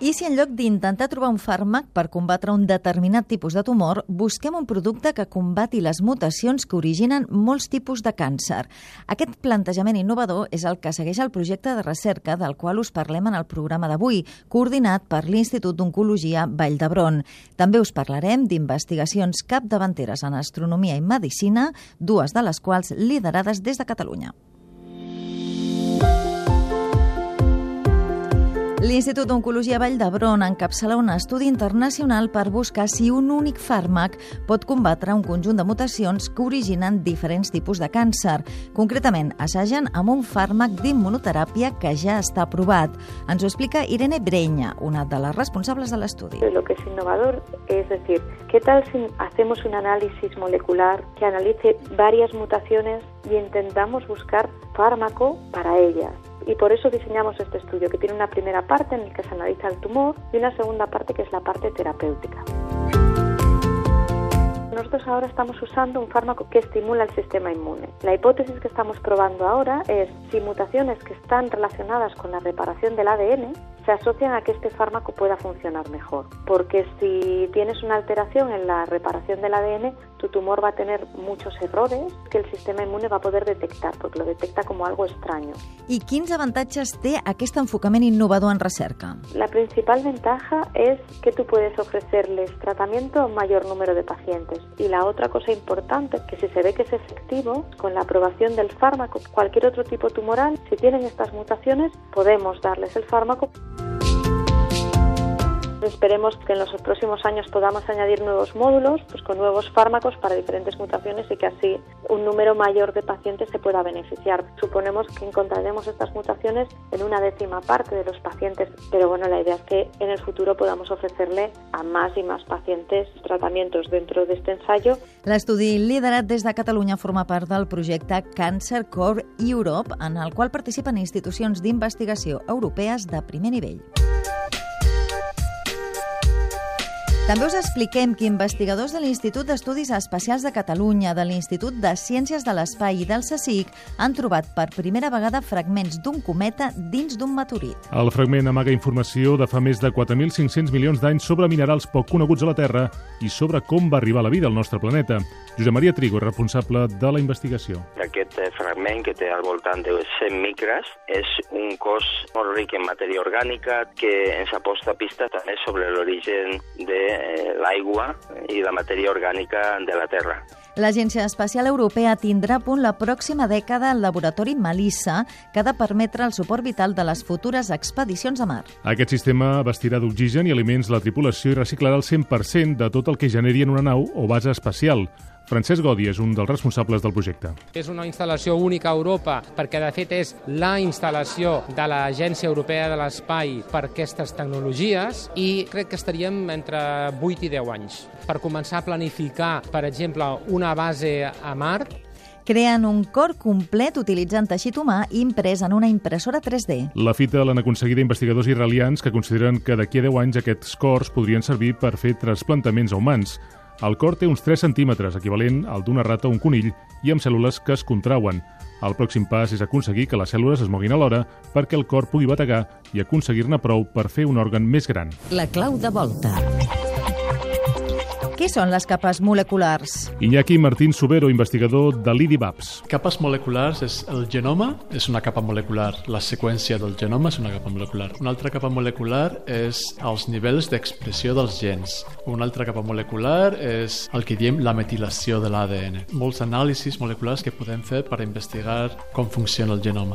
I si en lloc d'intentar trobar un fàrmac per combatre un determinat tipus de tumor, busquem un producte que combati les mutacions que originen molts tipus de càncer? Aquest plantejament innovador és el que segueix el projecte de recerca del qual us parlem en el programa d'avui, coordinat per l'Institut d'Oncologia Vall d'Hebron. També us parlarem d'investigacions capdavanteres en astronomia i medicina, dues de les quals liderades des de Catalunya. L'Institut d'Oncologia Vall d'Hebron encapçala un estudi internacional per buscar si un únic fàrmac pot combatre un conjunt de mutacions que originen diferents tipus de càncer. Concretament, assagen amb un fàrmac d'immunoteràpia que ja està aprovat. Ens ho explica Irene Breña, una de las responsables de l'estudi. Lo que es innovador es decir, ¿qué tal si hacemos un análisis molecular que analice varias mutaciones y intentamos buscar fármaco para ellas? y por eso diseñamos este estudio, que tiene una primera parte en la que se analiza el tumor y una segunda parte que es la parte terapéutica. Nosotros ahora estamos usando un fármaco que estimula el sistema inmune. La hipótesis que estamos probando ahora es si mutaciones que están relacionadas con la reparación del ADN se asocian a que este fármaco pueda funcionar mejor. Porque si tienes una alteración en la reparación del ADN, tu tumor va a tener muchos errores que el sistema inmune va a poder detectar, porque lo detecta como algo extraño. I quins avantatges té aquest enfocament innovador en recerca? La principal ventaja es que tú puedes ofrecerles tratamiento a un mayor número de pacientes. Y la otra cosa importante, que si se ve que es efectivo, con la aprobación del fármaco, cualquier otro tipo tumoral, si tienen estas mutaciones, podemos darles el fármaco. Esperemos que en los próximos años podamos añadir nuevos módulos pues con nuevos fármacos para diferentes mutaciones y que así un número mayor de pacientes se pueda beneficiar. Suponemos que encontraremos estas mutaciones en una décima parte de los pacientes, pero bueno, la idea es que en el futuro podamos ofrecerle a más y más pacientes tratamientos dentro de este ensayo. L'estudi liderat des de Catalunya forma part del projecte Cancer Core Europe, en el qual participen institucions d'investigació europees de primer nivell. També us expliquem que investigadors de l'Institut d'Estudis Espacials de Catalunya, de l'Institut de Ciències de l'Espai i del CSIC han trobat per primera vegada fragments d'un cometa dins d'un meteorit. El fragment amaga informació de fa més de 4.500 milions d'anys sobre minerals poc coneguts a la Terra i sobre com va arribar la vida al nostre planeta. Josep Maria Trigo, responsable de la investigació. Aquest eh, fragment, que té al voltant de 100 micres, és un cos molt ric en matèria orgànica que ens aposta pista també sobre l'origen de Eh, l'aigua i la matèria orgànica de la Terra. L'Agència Espacial Europea tindrà a punt la pròxima dècada el laboratori Melissa, que ha de permetre el suport vital de les futures expedicions a mar. Aquest sistema vestirà d'oxigen i aliments la tripulació i reciclarà el 100% de tot el que generi en una nau o base espacial. Francesc Godi és un dels responsables del projecte. És una instal·lació única a Europa perquè, de fet, és la instal·lació de l'Agència Europea de l'Espai per aquestes tecnologies i crec que estaríem entre 8 i 10 anys per començar a planificar, per exemple, una base a Mart creen un cor complet utilitzant teixit humà imprès en una impressora 3D. La fita l'han aconseguida investigadors israelians que consideren que d'aquí a 10 anys aquests cors podrien servir per fer trasplantaments a humans. El cor té uns 3 centímetres, equivalent al d'una rata o un conill, i amb cèl·lules que es contrauen. El pròxim pas és aconseguir que les cèl·lules es moguin alhora perquè el cor pugui bategar i aconseguir-ne prou per fer un òrgan més gran. La clau de volta. Què són les capes moleculars? Iñaki Martín Subero, investigador de l'IDIBAPS. Capes moleculars és el genoma, és una capa molecular. La seqüència del genoma és una capa molecular. Una altra capa molecular és els nivells d'expressió dels gens. Una altra capa molecular és el que diem la metilació de l'ADN. Molts anàlisis moleculars que podem fer per investigar com funciona el genoma.